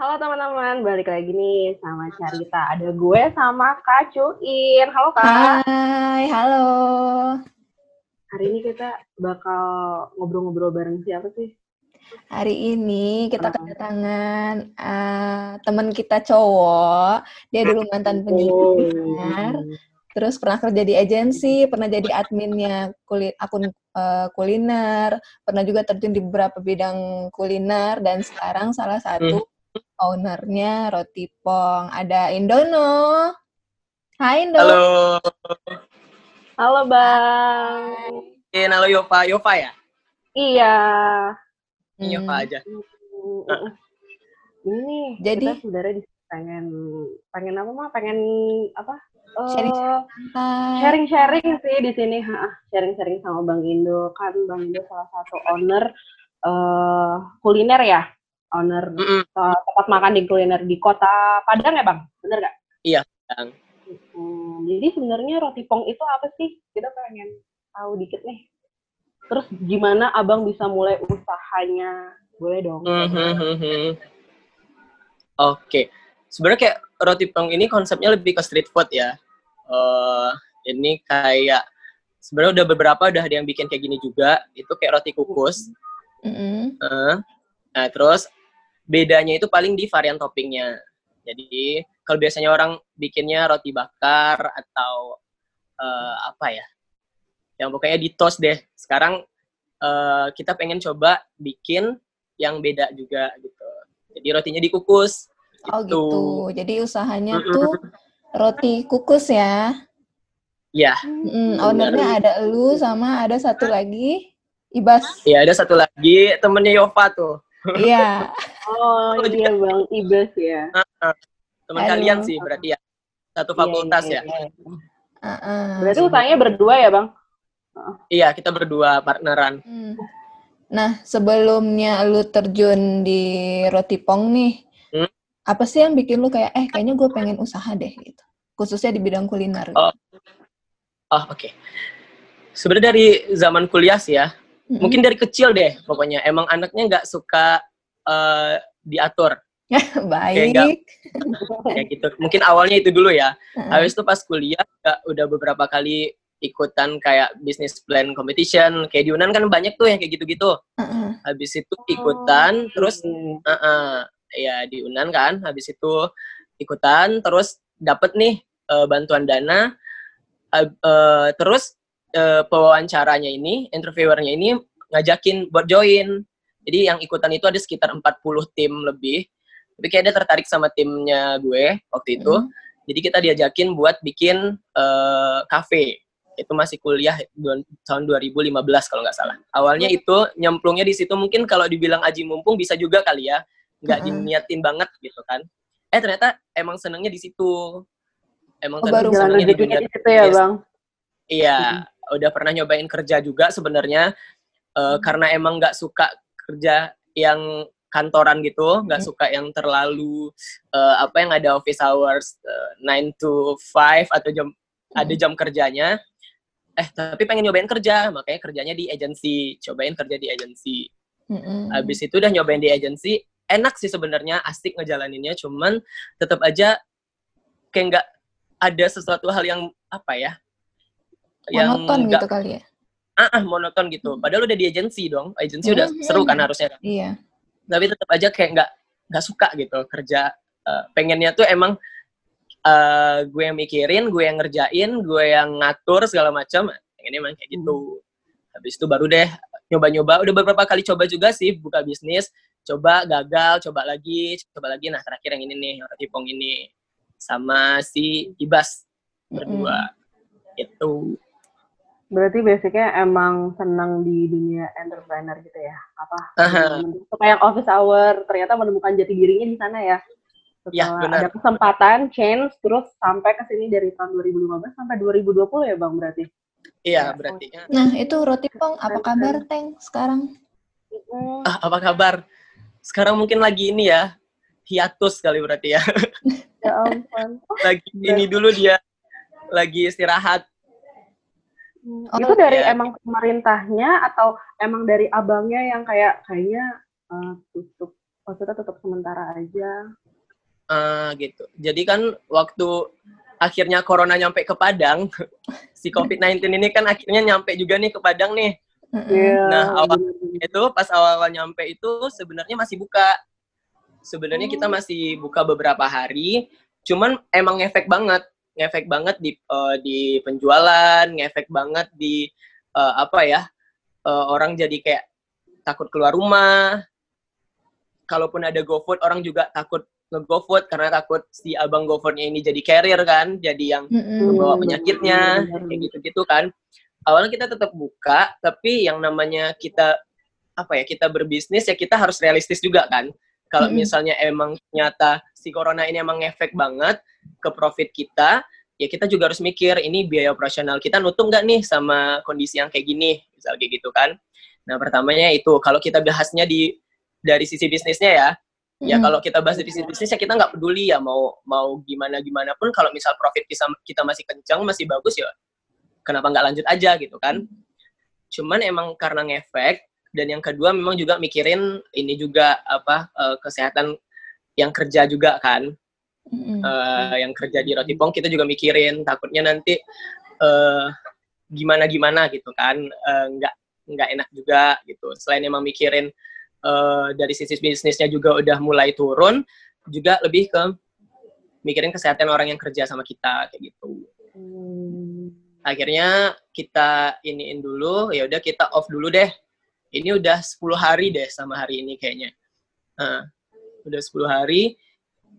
Halo teman-teman, balik lagi nih sama Carita. Ada gue sama Kak Cuin. Halo Kak. Hai, halo. Hari ini kita bakal ngobrol-ngobrol bareng siapa sih? Hari ini kita kedatangan uh, teman kita cowok. Dia dulu mantan penyiar, terus pernah kerja di agensi, pernah jadi adminnya kuli, akun uh, kuliner, pernah juga terjun di beberapa bidang kuliner, dan sekarang salah satu ownernya Roti Pong. Ada Indono. Hai Indo. Halo, Halo Bang. Eh, halo Yova, Yova ya? Iya. Hmm, Yova aja. Mm, Ini nih, Jadi- kita sebenarnya di- pengen pengen apa mah? Pengen apa? Eh, Sharing- sharing-sharing sih di sini, ha, sharing-sharing sama Bang Indo. Kan Bang Indo salah satu owner eh kuliner ya, owner Mm-mm. eh, tempat makan di kuliner di kota Padang ya Bang, bener nggak? Iya, Padang. Hmm, jadi sebenarnya roti pong itu apa sih? Kita pengen tahu dikit nih. Terus gimana Abang bisa mulai usahanya? Boleh dong. Mhm. Oke, sebenarnya kayak roti pong ini konsepnya lebih ke street food ya. Eh, ini kayak sebenarnya udah beberapa udah ada yang bikin kayak gini juga. Itu kayak roti kukus. Mm-mm. Eh, Nah, terus bedanya itu paling di varian toppingnya. Jadi kalau biasanya orang bikinnya roti bakar atau eh, apa ya, yang pokoknya di toast deh. Sekarang eh, kita pengen coba bikin yang beda juga gitu. Jadi rotinya dikukus. Oh gitu. Jadi usahanya tuh roti kukus ya. Ya, Mm, ownernya ada elu sama ada satu lagi Ibas. ya ada satu lagi temennya Yova tuh. Iya. Oh iya Bang, Ibas ya. Teman Aduh. kalian sih berarti ya. Satu fakultas Iya, ya. iya, iya. Uh-uh. Berarti usahanya berdua ya Bang? Iya, kita berdua partneran. Hmm. Nah, sebelumnya lu terjun di roti pong nih, Hmm. apa sih yang bikin lu kayak, eh kayaknya gue pengen usaha deh gitu. Khususnya di bidang kuliner. Oh. Oh, oke. Sebenarnya dari zaman kuliah sih ya, Mungkin dari kecil deh pokoknya. Emang anaknya nggak suka eh, diatur Baik. kayak gitu. Mungkin awalnya itu dulu ya. Heeh. Habis itu pas kuliah ya, udah beberapa kali ikutan kayak business plan competition. Kayak di Unan kan banyak tuh yang kayak gitu-gitu. Habis itu ikutan, terus Hmm. Heeh. ya di Unan kan. Habis itu ikutan, terus dapet nih eh, bantuan dana. Ab- eh, terus eh, pewawancaranya ini, interviewernya ini ngajakin buat join. Jadi yang ikutan itu ada sekitar 40 tim lebih. Tapi kayak dia tertarik sama timnya gue waktu itu. Hmm. Jadi kita diajakin buat bikin eh, cafe. Itu masih kuliah tahun 2015 kalau nggak salah. Awalnya itu nyemplungnya di situ mungkin kalau dibilang aji mumpung bisa juga kali ya. Nggak Mm-mm. diniatin banget gitu kan. Eh ternyata emang senengnya di situ. Emang Oh, baru Jalan di rezekinya dunia di situ ya. Bang? Iya, udah pernah nyobain kerja juga sebenarnya Eh, karena emang nggak suka kerja yang kantoran gitu, nggak Hmm. suka yang terlalu eh, apa yang ada office hours 9 to 5 atau jam ada jam kerjanya. Eh, tapi pengen nyobain kerja, makanya kerjanya di agensi, cobain kerja di agensi. Mm-mm. Habis itu udah nyobain di agensi, enak sih sebenarnya, asik ngejalaninnya, cuman tetap aja kayak nggak ada sesuatu hal yang apa ya? Monoton nggak- gitu kali ya. ah, ah, monoton gitu. Padahal udah di agensi dong. Agensi udah Hmm. seru kan harusnya. Iya. Tapi tetap aja kayak nggak nggak suka gitu kerja. Eh, pengennya tuh emang eh, gue yang mikirin, gue yang ngerjain, gue yang ngatur segala macam. Pengennya emang kayak gitu. Habis itu baru deh nyoba-nyoba. Udah beberapa kali coba juga sih buka bisnis. Coba gagal, coba lagi, coba lagi. Nah terakhir yang ini nih, roti pong ini sama si Ibas berdua. Itu. Berarti basicnya emang senang di dunia entrepreneur gitu ya? Apa? Suka yang office hour, ternyata menemukan jati dirinya di sana ya? Ya, Setelah benar. ada kesempatan, change, terus sampai ke sini dari tahun 2015 sampai 2020 ya Bang berarti? Iya berarti. Nah, itu roti pong, apa kabar, Teng, sekarang? Ah, apa kabar? Sekarang mungkin lagi ini ya, hiatus kali berarti ya. Ya ampun. lagi ini dulu dia lagi istirahat. Hmm, itu dari ya. emang pemerintahnya atau emang dari abangnya yang kayak kayaknya eh, tutup maksudnya tetap sementara aja Ah, gitu. Jadi kan waktu akhirnya corona nyampe ke Padang, si COVID-19 ini kan akhirnya nyampe juga nih ke Padang nih. Iya, Nah, awal-. Itu pas awal-awal nyampe itu sebenarnya masih buka. Sebenarnya kita Oh. masih buka beberapa hari, cuman emang ngefek banget, ngefek banget di eh, di penjualan, ngefek banget di eh, apa ya? eh, orang jadi kayak takut keluar rumah. Kalaupun ada GoFood, orang juga takut nge-GoFood karena takut si abang GoFoodnya ini jadi carrier kan, jadi yang Mm-mm. membawa Hmm, penyakitnya kayak gitu-gitu kan awalnya kita tetap buka tapi yang namanya kita apa ya kita berbisnis ya kita harus realistis juga kan kalau Mm-mm. misalnya emang ternyata si corona ini emang ngefek banget ke profit kita ya kita juga harus mikir ini biaya operasional kita nutup nggak nih sama kondisi yang kayak gini? Misal kayak gitu kan. Nah pertamanya itu kalau kita bahasnya di dari sisi bisnisnya ya ya Mm-mm. kalau kita bahas dari sisi bisnis ya kita nggak peduli ya mau mau gimana gimana pun kalau misal profit kita kita masih kencang masih bagus ya kenapa nggak lanjut aja gitu kan. Cuman emang karena ngefek dan yang kedua memang juga mikirin ini juga apa eh, kesehatan yang kerja juga kan. Mm-mm. Eh, yang kerja di roti pong kita juga mikirin takutnya nanti eh gimana gimana gitu kan. Eh, nggak nggak enak juga gitu. Selain emang mikirin eh, dari sisi bisnisnya juga udah mulai turun juga lebih ke mikirin kesehatan orang yang kerja sama kita kayak gitu. Hmm. akhirnya kita iniin dulu ya udah kita off dulu deh. Ini udah 10 hari deh sama hari ini kayaknya. Nah, udah 10 hari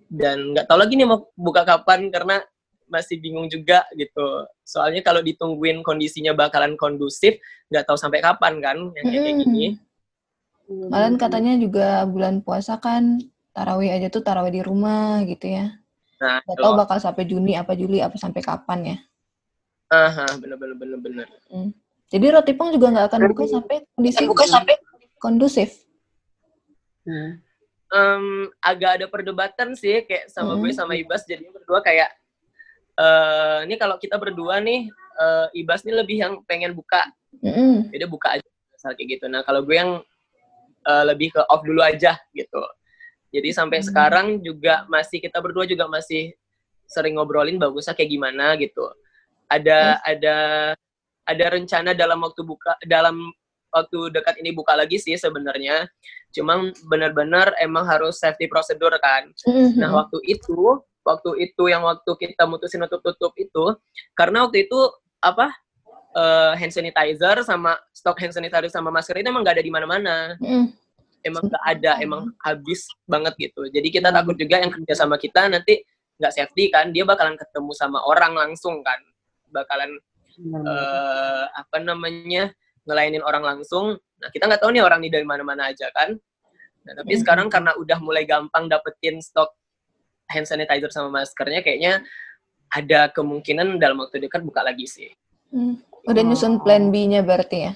dan nggak tahu lagi nih mau buka kapan karena masih bingung juga gitu soalnya kalau ditungguin kondisinya bakalan kondusif nggak tahu sampai kapan kan yang kayak kayak gini Iya, Malahan bener. katanya juga bulan puasa kan tarawih aja tuh tarawih di rumah gitu ya. nah Gak itu tahu bakal sampai Juni apa Juli apa sampai kapan ya. aha bener bener bener bener Jadi roti pong juga nggak akan buka sampai kondisi buka sampai kondusif. Hmm. Em, agak ada perdebatan sih kayak sama gue Hmm. sama Ibas jadinya berdua kayak eh ini kalau kita berdua nih eh, Ibas nih lebih yang pengen buka Mm-mm. jadi buka aja misal kayak gitu nah kalau gue yang eh, lebih ke off dulu aja gitu jadi sampai Hmm. sekarang juga masih kita berdua juga masih sering ngobrolin bagusnya kayak gimana gitu ada ada ada rencana dalam waktu buka dalam waktu dekat ini buka lagi sih sebenarnya cuman benar-benar emang harus safety prosedur kan Mm-mm. Nah, waktu itu, waktu itu yang waktu kita mutusin untuk tutup itu, karena waktu itu apa eh, hand sanitizer sama stok hand sanitizer sama masker itu emang nggak ada di mana-mana. Mm-mm. Emang nggak ada, emang habis banget gitu. Jadi kita takut juga yang kerja sama kita nanti nggak safety kan, dia bakalan ketemu sama orang langsung kan, bakalan bener. eh, apa namanya ngelayanin orang langsung. Nah kita nggak tahu nih orang nih dari mana-mana aja kan. Nah tapi Mhm. sekarang karena udah mulai gampang dapetin stok hand sanitizer sama maskernya, kayaknya ada kemungkinan dalam waktu dekat buka lagi sih. Mm. Udah nyusun plan B-nya berarti ya.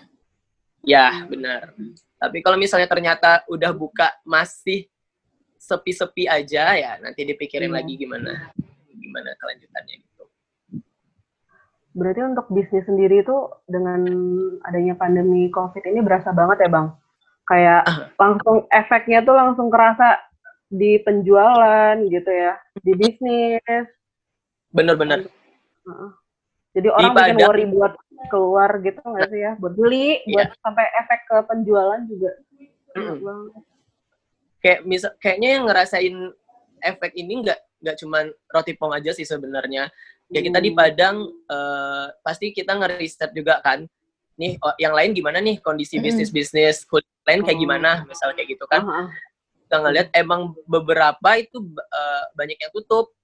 Ya benar. Tapi kalau misalnya ternyata udah buka masih sepi-sepi aja ya nanti dipikirin Iya. lagi gimana gimana kelanjutannya. Berarti untuk bisnis sendiri itu dengan adanya pandemi COVID ini berasa banget ya Bang? Kayak langsung efeknya tuh langsung kerasa di penjualan gitu ya, di bisnis. Bener-bener. Jadi orang bikin Padang. worry buat keluar gitu nggak sih ya, buat beli, Iya. buat sampai efek ke penjualan juga. Bang. kayak misal kayaknya yang ngerasain efek ini nggak nggak cuman roti pong aja sih sebenarnya ya kita di Hmm. Padang eh, pasti kita ngeriset juga kan nih oh, yang lain gimana nih kondisi Mm. bisnis bisnis kulit lain kayak Oh. gimana misal kayak gitu kan Heeh. kita ngeliat emang beberapa itu eh, banyak yang tutup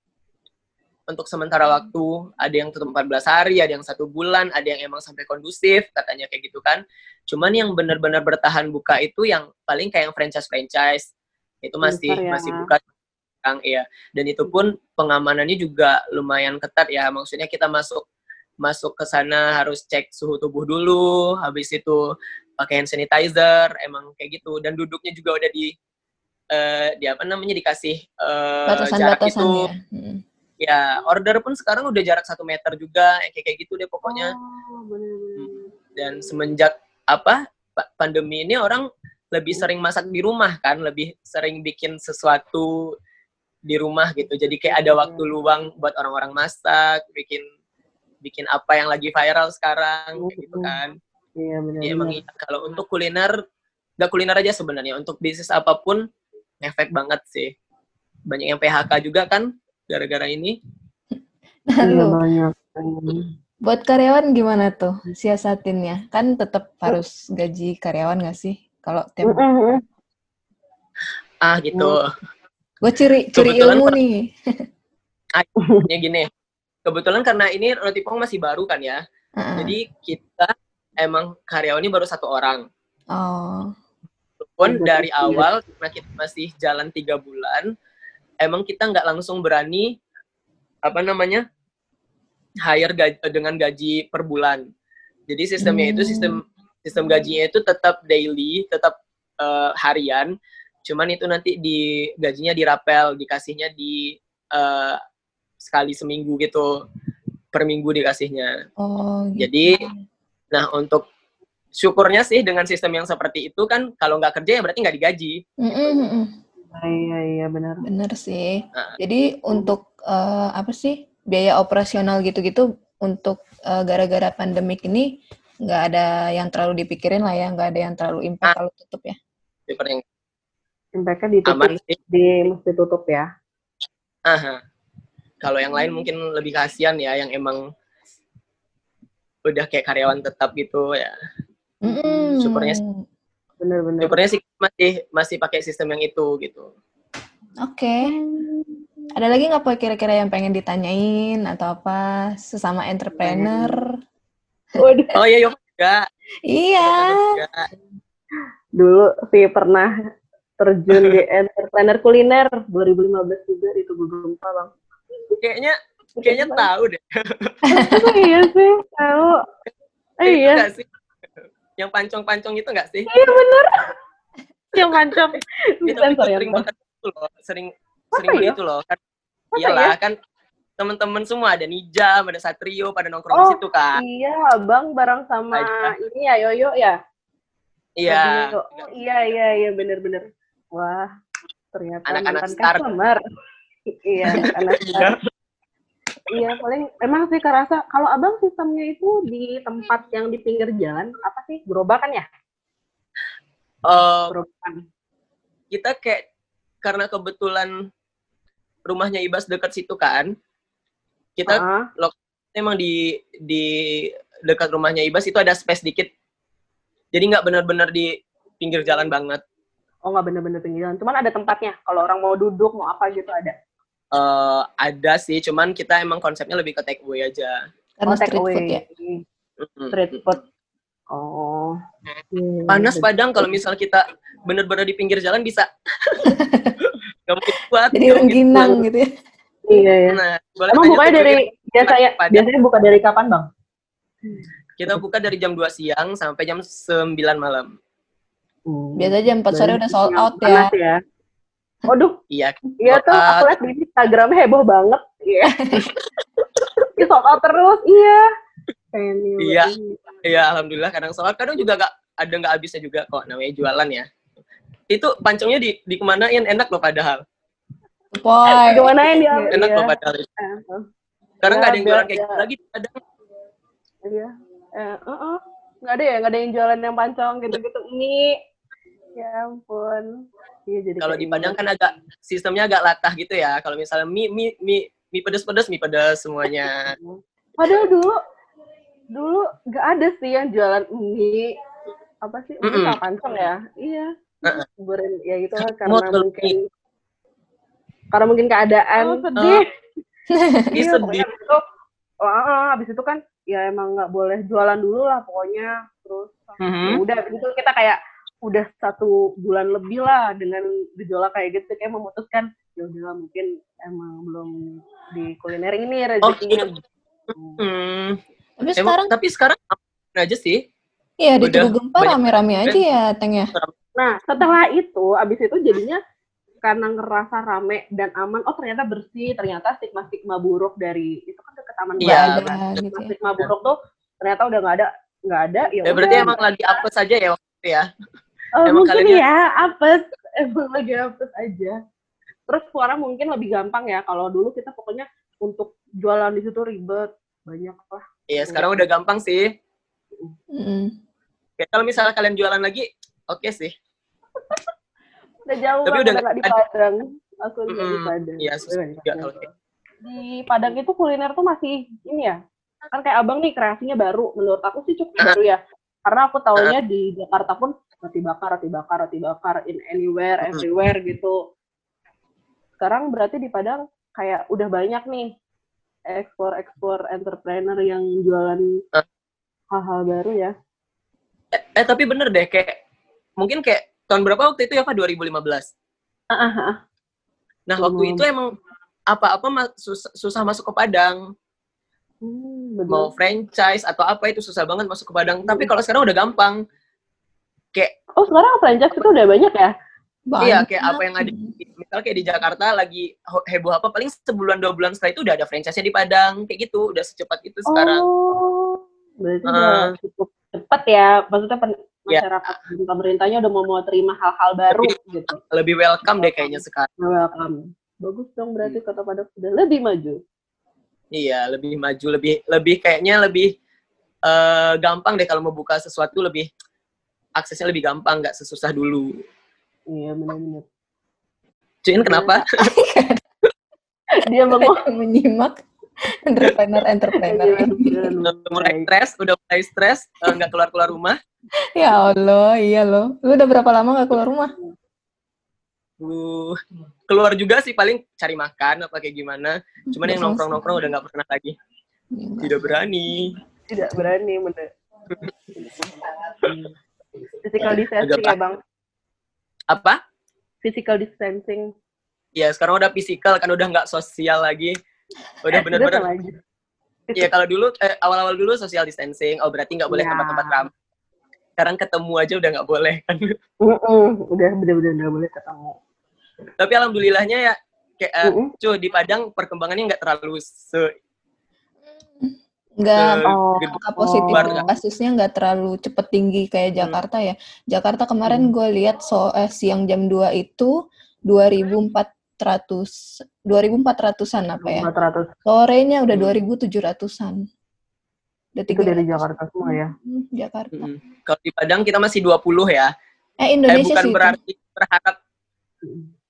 untuk sementara waktu ada yang tutup 14 hari ada yang satu bulan ada yang emang sampai kondusif katanya kayak gitu kan cuman yang benar-benar bertahan buka itu yang paling kayak yang franchise franchise itu masih ya. masih buka sekarang iya dan itu pun pengamanannya juga lumayan ketat ya maksudnya kita masuk masuk ke sana harus cek suhu tubuh dulu habis itu pakai hand sanitizer emang kayak gitu dan duduknya juga udah di eh, di apa namanya dikasih eh, jarak Batasan-batasan itu ya. Mm. ya order pun sekarang udah jarak satu meter juga kayak kayak gitu deh pokoknya Oh, bener-bener. dan semenjak apa pa- pandemi ini orang lebih sering masak di rumah kan, lebih sering bikin sesuatu di rumah gitu. Jadi kayak ada waktu luang buat orang-orang masak, bikin bikin apa yang lagi viral sekarang kayak gitu kan. Iya benar. Emang iya, kalau untuk kuliner nggak kuliner aja sebenarnya untuk bisnis apa pun efek banget sih. Banyak yang PHK juga kan gara-gara ini. Iya Lalu, banyak. buat karyawan gimana tuh siasatinnya? Kan tetap harus gaji karyawan nggak sih? Kalau tiap. Ah gitu. Gue ciri ciri Kebetulan ilmu nih. Ya gini. Kebetulan karena ini Rotipong masih baru kan ya. Heeh. Jadi kita emang karyawannya baru satu orang. oh, Walaupun Iya, dari iya. awal karena kita masih jalan tiga bulan, emang kita nggak langsung berani apa namanya hire gaji, dengan gaji per bulan. Jadi sistemnya itu Hmm. sistem sistem gajinya itu tetap daily, tetap eh, harian. Cuman itu nanti di gajinya dirapel, dikasihnya di eh, sekali seminggu gitu, per minggu dikasihnya. oh, gitu. Jadi, nah untuk syukurnya sih dengan sistem yang seperti itu kan kalau nggak kerja ya berarti nggak digaji. Mm-mm. Iya iya benar. bener sih. Nah. Jadi untuk eh, apa sih biaya operasional gitu-gitu untuk eh, gara-gara pandemik ini nggak ada yang terlalu dipikirin lah ya, nggak ada yang terlalu impact Ah. kalau tutup ya. Seperti yang Impactnya ditutup aman sih. di mesti tutup ya. Aha. Kalau yang lain mungkin lebih kasihan ya yang emang udah kayak karyawan tetap gitu ya. Syukurnya Benar-benar. Syukurnya sih masih masih pakai sistem yang itu gitu. Oke. Ada lagi nggak kira-kira yang pengen ditanyain atau apa sesama entrepreneur? Waduh, Oh iya yuk juga. Iya. juga. dulu sih pernah terjun di entrepreneur kuliner 2015 juga di Tugu Gempa bang. Kayaknya kayaknya tahu deh. Iya sih tahu. Eh, Itu iya, sih? Yang pancong-pancong itu nggak sih? iya bener. Yang mancam. Itu ya, sering Bang? banget itu loh, sering Masa sering iya? begitu loh. Kan Masa iyalah kan teman-teman semua ada Nijam, ada Satrio pada nongkrong di Oh, situ kan. Iya, bang bareng sama Aja. ini ya Yoyo ya. Iya. Oh, iya iya iya bener-bener. Wah, ternyata Anak-anak customer. iya, anak star. Iya, paling emang sih kerasa kalau abang sistemnya itu di tempat yang di pinggir jalan apa sih gerobakan ya? Eh, Gerobakan. kita kayak karena kebetulan rumahnya Ibas dekat situ kan. Kita Ah, emang di di dekat rumahnya Ibas itu ada space dikit. Jadi nggak benar-benar di pinggir jalan banget. Oh nggak bener-bener pinggir jalan, cuman ada tempatnya. Kalau orang mau duduk mau apa gitu ada. Eh, ada sih, cuman kita emang konsepnya lebih ke take away aja. Karena oh, take street away. food ya. Street food. Oh. Iya, Panas. Padang kalau misal kita bener-bener di pinggir jalan bisa. Gak mungkin kuat. Jadi rengginang kuat. gitu ya. Iya ya. Nah, boleh Emang bukanya dari biasa ya, Padang. biasanya buka dari kapan bang? Kita buka dari jam 2 siang sampai jam 9 malam. Biasa jam 4 sore udah sold out ya. ya. Waduh, Iya. iya tuh Sold aku out. lihat di Instagram heboh banget. Iya. Di sold out terus, iya. Iya. Iya, alhamdulillah kadang sholat, kadang juga gak, ada nggak habisnya juga kok namanya jualan ya. Itu pancongnya di dikemanain enak loh padahal. Poy. Gimana yang dia? Enak iya. loh padahal. Eh, Sekarang Ya, nggak ada yang jualan biar- kayak gitu ya. lagi di Padang. Iya. Eh. Nggak ada ya, nggak ada yang jualan yang pancong gitu-gitu. Mie. Ya ampun. Iya jadi Kalau di Padang kan agak sistemnya agak latah gitu ya. Kalau misalnya mie mie mie mie pedas-pedas, mie pedas semuanya. Padahal dulu dulu nggak ada sih yang jualan mie apa sih mie sama pancong ya iya Uh-uh. Beren, ya gitu lah karena dulu, mungkin karena mungkin keadaan Oh, sedih Ih, iya sedih. itu wah, habis itu kan ya emang nggak boleh jualan dulu lah pokoknya terus Mhm. ya udah itu kita kayak udah satu bulan lebih lah dengan gejolak kayak gitu kayak memutuskan ya udahlah mungkin emang belum di kuliner ini Oh, rezekinya iya. Hmm. Tapi Emang, sekarang tapi sekarang aja sih. iya di udah Tugu Gempa rame-rame aja ya, Teng ya. Nah, setelah itu, abis itu jadinya karena ngerasa rame dan aman, oh ternyata bersih, ternyata stigma-stigma buruk dari itu kan deket taman Iya, Nggak Badak. ada gitu ya. Stigma-stigma buruk tuh ternyata udah nggak ada, nggak ada. Ya, Ya berarti udah. emang lagi apes aja ya waktu itu ya. Uh, emang mungkin kalian ya apes, emang lagi apes aja. Terus suara mungkin lebih gampang ya. Kalau dulu kita pokoknya untuk jualan di situ ribet, banyak lah. Iya, sekarang udah gampang sih. Mm. Ya, kalau misalnya kalian jualan lagi, oke okay sih. udah jauh Tapi udah nggak di Padang. Aku mm, di Padang. Iya, susah juga kalau Di Padang itu kuliner tuh masih ini ya. Kan kayak abang nih kreasinya baru. Menurut aku sih cukup baru ya. Karena aku taunya di Jakarta pun roti bakar, roti bakar, roti bakar in anywhere, everywhere gitu sekarang berarti di Padang kayak udah banyak nih ekspor-ekspor entrepreneur yang jualan hal-hal baru ya. Eh, eh, tapi bener deh kayak mungkin kayak tahun berapa waktu itu ya Pak 2015. Uh, uh, uh. Nah waktu hmm. itu emang apa-apa susah, susah masuk ke Padang. Hmm, Mau franchise atau apa itu susah banget masuk ke Padang. Hmm. Tapi kalau sekarang udah gampang. Kayak Oh sekarang franchise itu udah banyak ya? Banyak. Iya, kayak apa yang ada misalnya kayak di Jakarta lagi heboh apa paling sebulan dua bulan setelah itu udah ada franchise-nya di Padang kayak gitu, udah secepat itu sekarang. Oh, berarti uh, cukup cepat ya. Maksudnya pen ya. masyarakat yeah. pemerintahnya udah mau mau terima hal-hal baru lebih, gitu. Lebih welcome deh kayaknya sekarang. Welcome. Bagus dong berarti hmm. kota Padang sudah lebih maju. Iya, lebih maju, lebih lebih kayaknya lebih uh, gampang deh kalau mau buka sesuatu lebih aksesnya lebih gampang, nggak sesusah dulu. Iya benar-benar. Cuin kenapa? Dia mau menyimak entrepreneur entrepreneur. udah mulai stres, udah mulai stres, eh, nggak keluar keluar rumah. Ya Allah, iya loh. Lu udah berapa lama nggak keluar rumah? Uh, keluar juga sih paling cari makan apa kayak gimana. Cuman yang nongkrong nongkrong udah nggak pernah lagi. Tidak berani. Tidak berani bener. Physical distancing ya bang apa? Physical distancing. Ya sekarang udah physical kan udah nggak sosial lagi. Udah eh, bener-bener. Iya kalau dulu eh, awal-awal dulu social distancing. Oh berarti nggak boleh ya. tempat-tempat ramai. Sekarang ketemu aja udah nggak boleh kan? Uh -uh. Udah bener-bener nggak boleh ketemu. Tapi alhamdulillahnya ya kayak uh, uh -uh. cuy di Padang perkembangannya nggak terlalu se nggak oh, positif oh. kasusnya nggak terlalu cepet tinggi kayak hmm. Jakarta hmm. ya. Jakarta kemarin hmm. gue lihat so eh, siang jam 2 itu 2400 2400-an apa ya? 400. Sorenya udah hmm. 2700-an. Udah itu dari Jakarta semua ya? Hmm, Jakarta. Hmm. Kalau di Padang kita masih 20 ya. Eh Indonesia eh, bukan sih. berarti berharap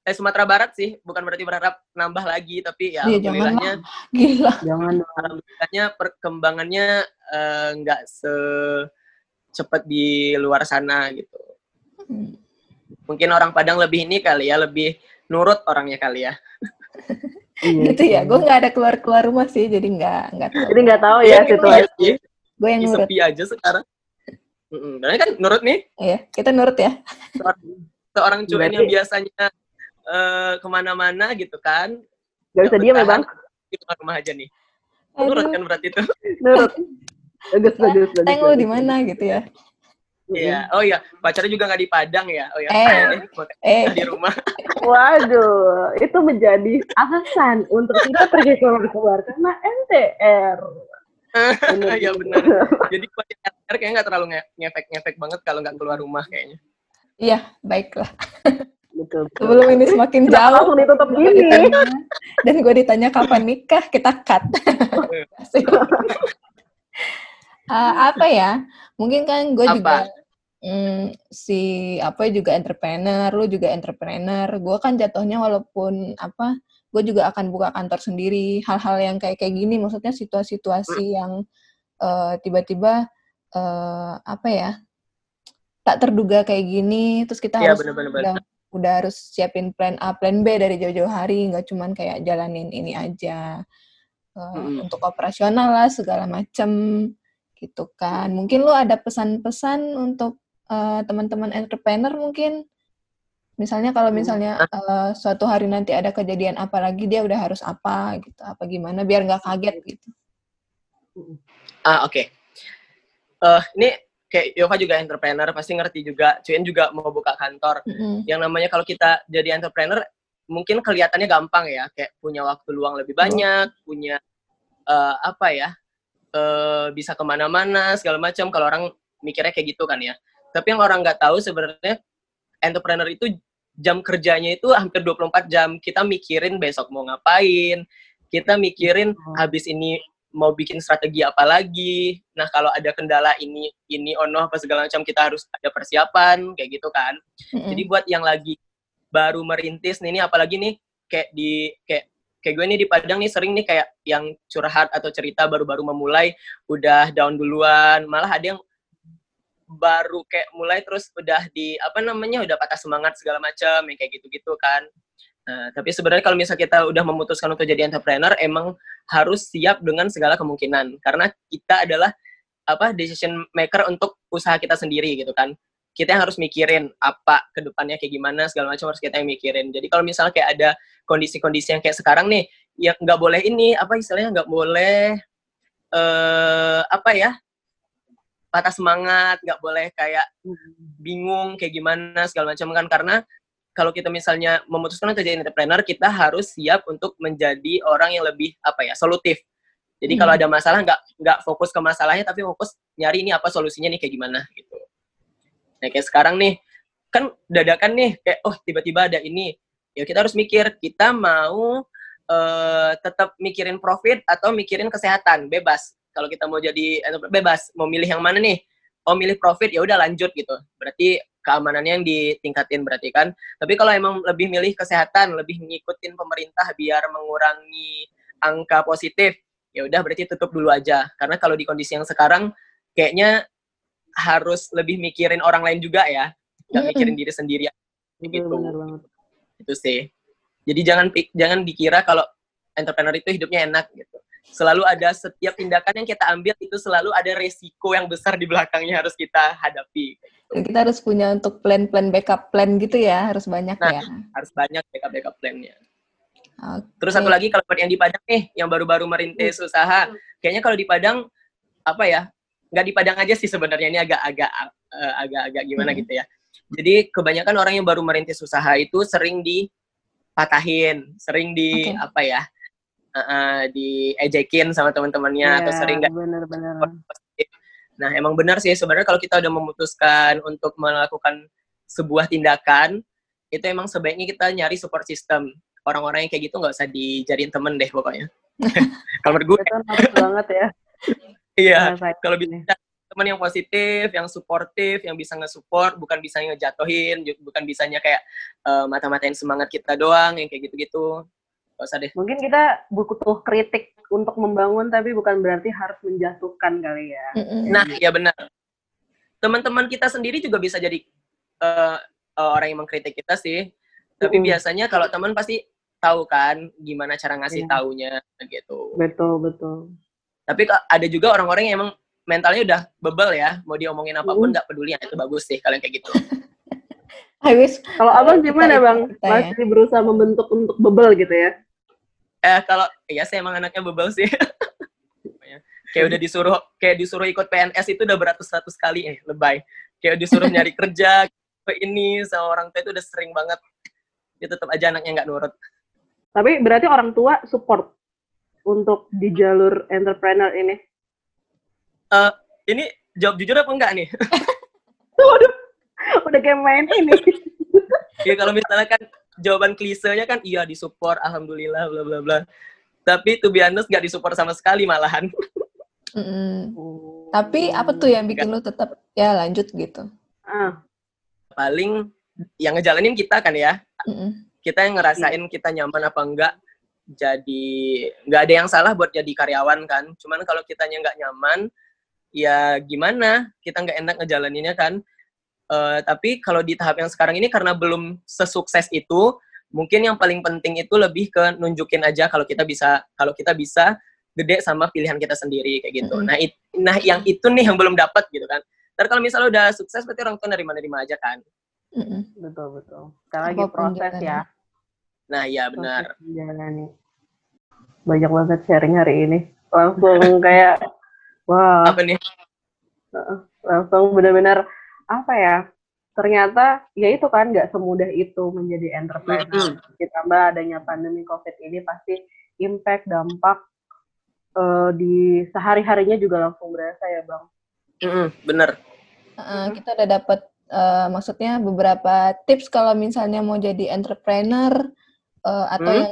eh Sumatera Barat sih, bukan berarti berharap nambah lagi, tapi ya, ya alhamdulillahnya gila. Jangan alhamdulillahnya perkembangannya eh, nggak uh, secepat di luar sana gitu. Hmm. Mungkin orang Padang lebih ini kali ya, lebih nurut orangnya kali ya. Iya, gitu ya, gue nggak ada keluar keluar rumah sih, jadi nggak nggak tahu. Jadi nggak tahu ya situasi. Gue yang nurut. Sepi aja sekarang. Mm -mm. kan nurut nih. Iya, kita nurut ya. Seorang cuan yang biasanya uh, ke mana-mana gitu kan. Gak bisa diam ya bang? Di rumah aja nih. Nurut kan berarti itu? Nurut. Bagus, bagus, bagus. Teng lu di mana gitu ya? Iya, oh iya, pacarnya juga nggak di Padang ya? Oh ya, eh, eh. di rumah. Waduh, itu menjadi alasan untuk tidak pergi keluar karena NTR. Iya benar. Jadi NTR kayaknya nggak terlalu ngefek-ngefek banget kalau nggak keluar rumah kayaknya. Iya, baiklah. betul, betul. Sebelum ini semakin kita jauh. Langsung ditutup gini. Dan gue ditanya kapan nikah, kita cut. uh, apa ya? Mungkin kan gue juga mm, si apa juga entrepreneur, lu juga entrepreneur. Gue kan jatuhnya walaupun apa, gue juga akan buka kantor sendiri. Hal-hal yang kayak kayak gini, maksudnya situasi-situasi yang uh, tiba-tiba uh, apa ya? tak terduga kayak gini, terus kita ya, harus bener -bener. Udah harus siapin plan A, plan B dari jauh-jauh hari, nggak cuman kayak jalanin ini aja. Uh, hmm. Untuk operasional lah, segala macem gitu kan. Mungkin lu ada pesan-pesan untuk uh, teman-teman entrepreneur mungkin? Misalnya kalau misalnya uh, suatu hari nanti ada kejadian apa lagi, dia udah harus apa gitu, apa gimana, biar nggak kaget gitu. Ah, oke. Okay. Uh, ini kayak Yova juga entrepreneur pasti ngerti juga Cuin juga mau buka kantor mm-hmm. yang namanya kalau kita jadi entrepreneur mungkin kelihatannya gampang ya kayak punya waktu luang lebih banyak mm. punya uh, apa ya uh, bisa ke mana-mana segala macam kalau orang mikirnya kayak gitu kan ya tapi yang orang nggak tahu sebenarnya entrepreneur itu jam kerjanya itu hampir 24 jam. Kita mikirin besok mau ngapain, kita mikirin habis ini mau bikin strategi apa lagi. Nah, kalau ada kendala ini ini ono apa segala macam kita harus ada persiapan kayak gitu kan. Mm-hmm. Jadi buat yang lagi baru merintis nih ini apalagi nih kayak di kayak kayak gue nih di Padang nih sering nih kayak yang curhat atau cerita baru-baru memulai udah down duluan, malah ada yang baru kayak mulai terus udah di apa namanya udah patah semangat segala macam yang kayak gitu-gitu kan. Nah, tapi sebenarnya kalau misalnya kita udah memutuskan untuk jadi entrepreneur, emang harus siap dengan segala kemungkinan. Karena kita adalah apa decision maker untuk usaha kita sendiri gitu kan. Kita yang harus mikirin apa ke depannya kayak gimana segala macam harus kita yang mikirin. Jadi kalau misalnya kayak ada kondisi-kondisi yang kayak sekarang nih, ya nggak boleh ini apa istilahnya nggak boleh uh, apa ya patah semangat, nggak boleh kayak bingung kayak gimana segala macam kan karena kalau kita misalnya memutuskan untuk jadi entrepreneur, kita harus siap untuk menjadi orang yang lebih apa ya solutif. Jadi hmm. kalau ada masalah nggak nggak fokus ke masalahnya, tapi fokus nyari ini apa solusinya nih kayak gimana gitu. Nah kayak sekarang nih kan dadakan nih kayak oh tiba-tiba ada ini, ya kita harus mikir kita mau uh, tetap mikirin profit atau mikirin kesehatan bebas. Kalau kita mau jadi bebas, mau milih yang mana nih? Oh milih profit ya udah lanjut gitu. Berarti keamanannya yang ditingkatin berarti kan. Tapi kalau emang lebih milih kesehatan, lebih ngikutin pemerintah biar mengurangi angka positif, ya udah berarti tutup dulu aja. Karena kalau di kondisi yang sekarang kayaknya harus lebih mikirin orang lain juga ya, nggak mikirin diri sendiri. Gitu. Itu sih. Jadi jangan jangan dikira kalau entrepreneur itu hidupnya enak gitu selalu ada setiap tindakan yang kita ambil itu selalu ada resiko yang besar di belakangnya harus kita hadapi. Kita harus punya untuk plan-plan backup plan gitu ya, harus banyak nah, ya. Harus banyak backup backup plannya. Okay. Terus satu lagi kalau yang di Padang nih, yang baru-baru merintis hmm. usaha, kayaknya kalau di Padang apa ya? Nggak di Padang aja sih sebenarnya ini agak-agak uh, agak-agak gimana hmm. gitu ya. Jadi kebanyakan orang yang baru merintis usaha itu sering dipatahin, sering di okay. apa ya? Uh, diejekin sama teman-temannya yeah, atau sering nggak nah emang benar sih sebenarnya kalau kita udah memutuskan untuk melakukan sebuah tindakan itu emang sebaiknya kita nyari support system. Orang-orang yang kayak gitu nggak usah dijadiin temen deh pokoknya. Kalau menurut gue itu banget ya. Iya kalau bisa teman yang positif, yang suportif, yang bisa nge-support, bukan bisa ngejatohin, bukan bisanya kayak uh, mata-matain semangat kita doang, yang kayak gitu-gitu. Gak usah deh. Mungkin kita butuh kritik untuk membangun, tapi bukan berarti harus menjatuhkan kali ya. Nah, ya benar. Teman-teman kita sendiri juga bisa jadi uh, orang yang mengkritik kita sih. Tapi mm. biasanya kalau teman pasti tahu kan gimana cara ngasih yeah. taunya gitu. Betul, betul. Tapi ada juga orang-orang yang emang mentalnya udah bebel ya, mau diomongin apa pun nggak mm. peduli, itu bagus sih kalian kayak gitu. Kalau abang gimana bang? Masih berusaha membentuk untuk bebel gitu ya? Eh kalau iya sih emang anaknya bebel sih. Kayak udah disuruh kayak disuruh ikut PNS itu udah beratus-ratus kali eh lebay. Kayak disuruh nyari kerja ke ini sama orang tua itu udah sering banget. Dia tetap aja anaknya nggak nurut. Tapi berarti orang tua support untuk di jalur entrepreneur ini? Uh, ini jawab jujur apa enggak nih? Waduh udah kayak main ini. Ya kalau misalnya kan jawaban klisenya kan iya disupport alhamdulillah bla bla bla. Tapi tuh be honest gak disupport sama sekali malahan. Mm -hmm. tapi apa tuh yang bikin lo tetap ya lanjut gitu? Ah. paling yang ngejalanin kita kan ya. Mm -hmm. kita yang ngerasain kita nyaman apa enggak jadi nggak ada yang salah buat jadi karyawan kan. Cuman kalau kitanya nggak nyaman ya gimana? Kita nggak enak ngejalaninnya kan Uh, tapi kalau di tahap yang sekarang ini karena belum sesukses itu, mungkin yang paling penting itu lebih ke nunjukin aja kalau kita bisa kalau kita bisa gede sama pilihan kita sendiri kayak gitu. Mm -hmm. Nah, it, nah yang itu nih yang belum dapat gitu kan. Terus kalau misalnya udah sukses berarti orang tua nerima-nerima aja kan. Mm -hmm. Betul betul. Sekarang lagi proses ya. Nah, iya benar. Banyak banget sharing hari ini. Langsung kayak wah. Apa nih? Langsung benar-benar apa ya ternyata ya itu kan nggak semudah itu menjadi entrepreneur. Mm -hmm. Ditambah adanya pandemi COVID ini pasti impact dampak uh, di sehari harinya juga langsung berasa ya bang. Mm -hmm, bener. Uh, kita udah dapat uh, maksudnya beberapa tips kalau misalnya mau jadi entrepreneur uh, atau hmm? yang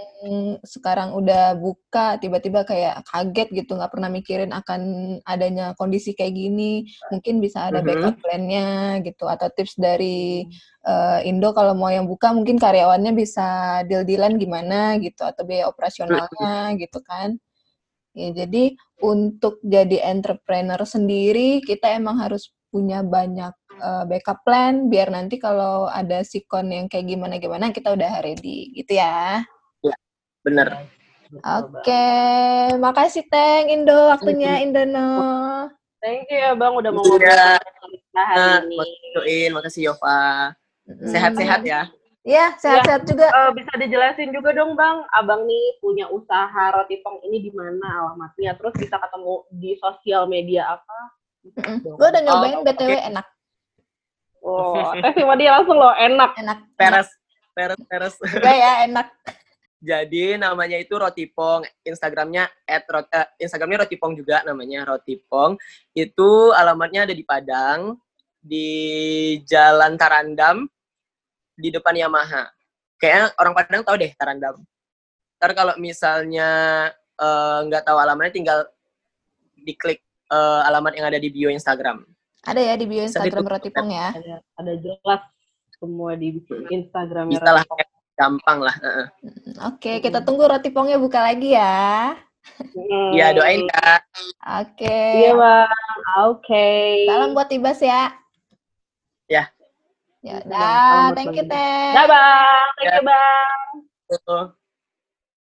sekarang udah buka tiba-tiba kayak kaget gitu nggak pernah mikirin akan adanya kondisi kayak gini mungkin bisa ada backup plan-nya gitu atau tips dari uh, Indo kalau mau yang buka mungkin karyawannya bisa deal-dealan gimana gitu atau biaya operasionalnya gitu kan. Ya jadi untuk jadi entrepreneur sendiri kita emang harus punya banyak uh, backup plan biar nanti kalau ada sikon yang kayak gimana gimana kita udah ready gitu ya. Ya, bener. Oke, okay. makasih Teng Indo waktunya Indono. Thank you ya Bang udah mau ngobrol ya. hari ini. Makasih makasih Yova. Sehat-sehat ya. Iya, sehat-sehat ya, juga. Uh, bisa dijelasin juga dong, Bang. Abang nih punya usaha roti pong ini di mana alamatnya? Terus bisa ketemu di sosial media apa? Mm Gue udah nyobain oh, BTW okay. enak. Oh, tes sama dia langsung loh, enak. Enak. Peres, peres, peres. Enggak ya, enak. Jadi namanya itu Roti Pong, Instagramnya at rot, uh, Instagramnya Roti Pong juga namanya Roti Pong. Itu alamatnya ada di Padang, di Jalan Tarandam, di depan Yamaha. Kayaknya orang Padang tahu deh Tarandam. Ntar kalau misalnya eh, nggak uh, tahu alamatnya, tinggal diklik uh, alamat yang ada di bio Instagram. Ada ya di bio Instagram Rotipong ya? Ada, ada jelas semua di Instagram Bisa lah, gampang lah. Oke, okay, kita tunggu Rotipongnya buka lagi ya. Iya, doain kak. Oke. Okay. Iya bang, oke. Okay. Salam buat Ibas ya. Ya. Ya, dah. Thank you, Teh. Dah, Bang. Thank you, Bang.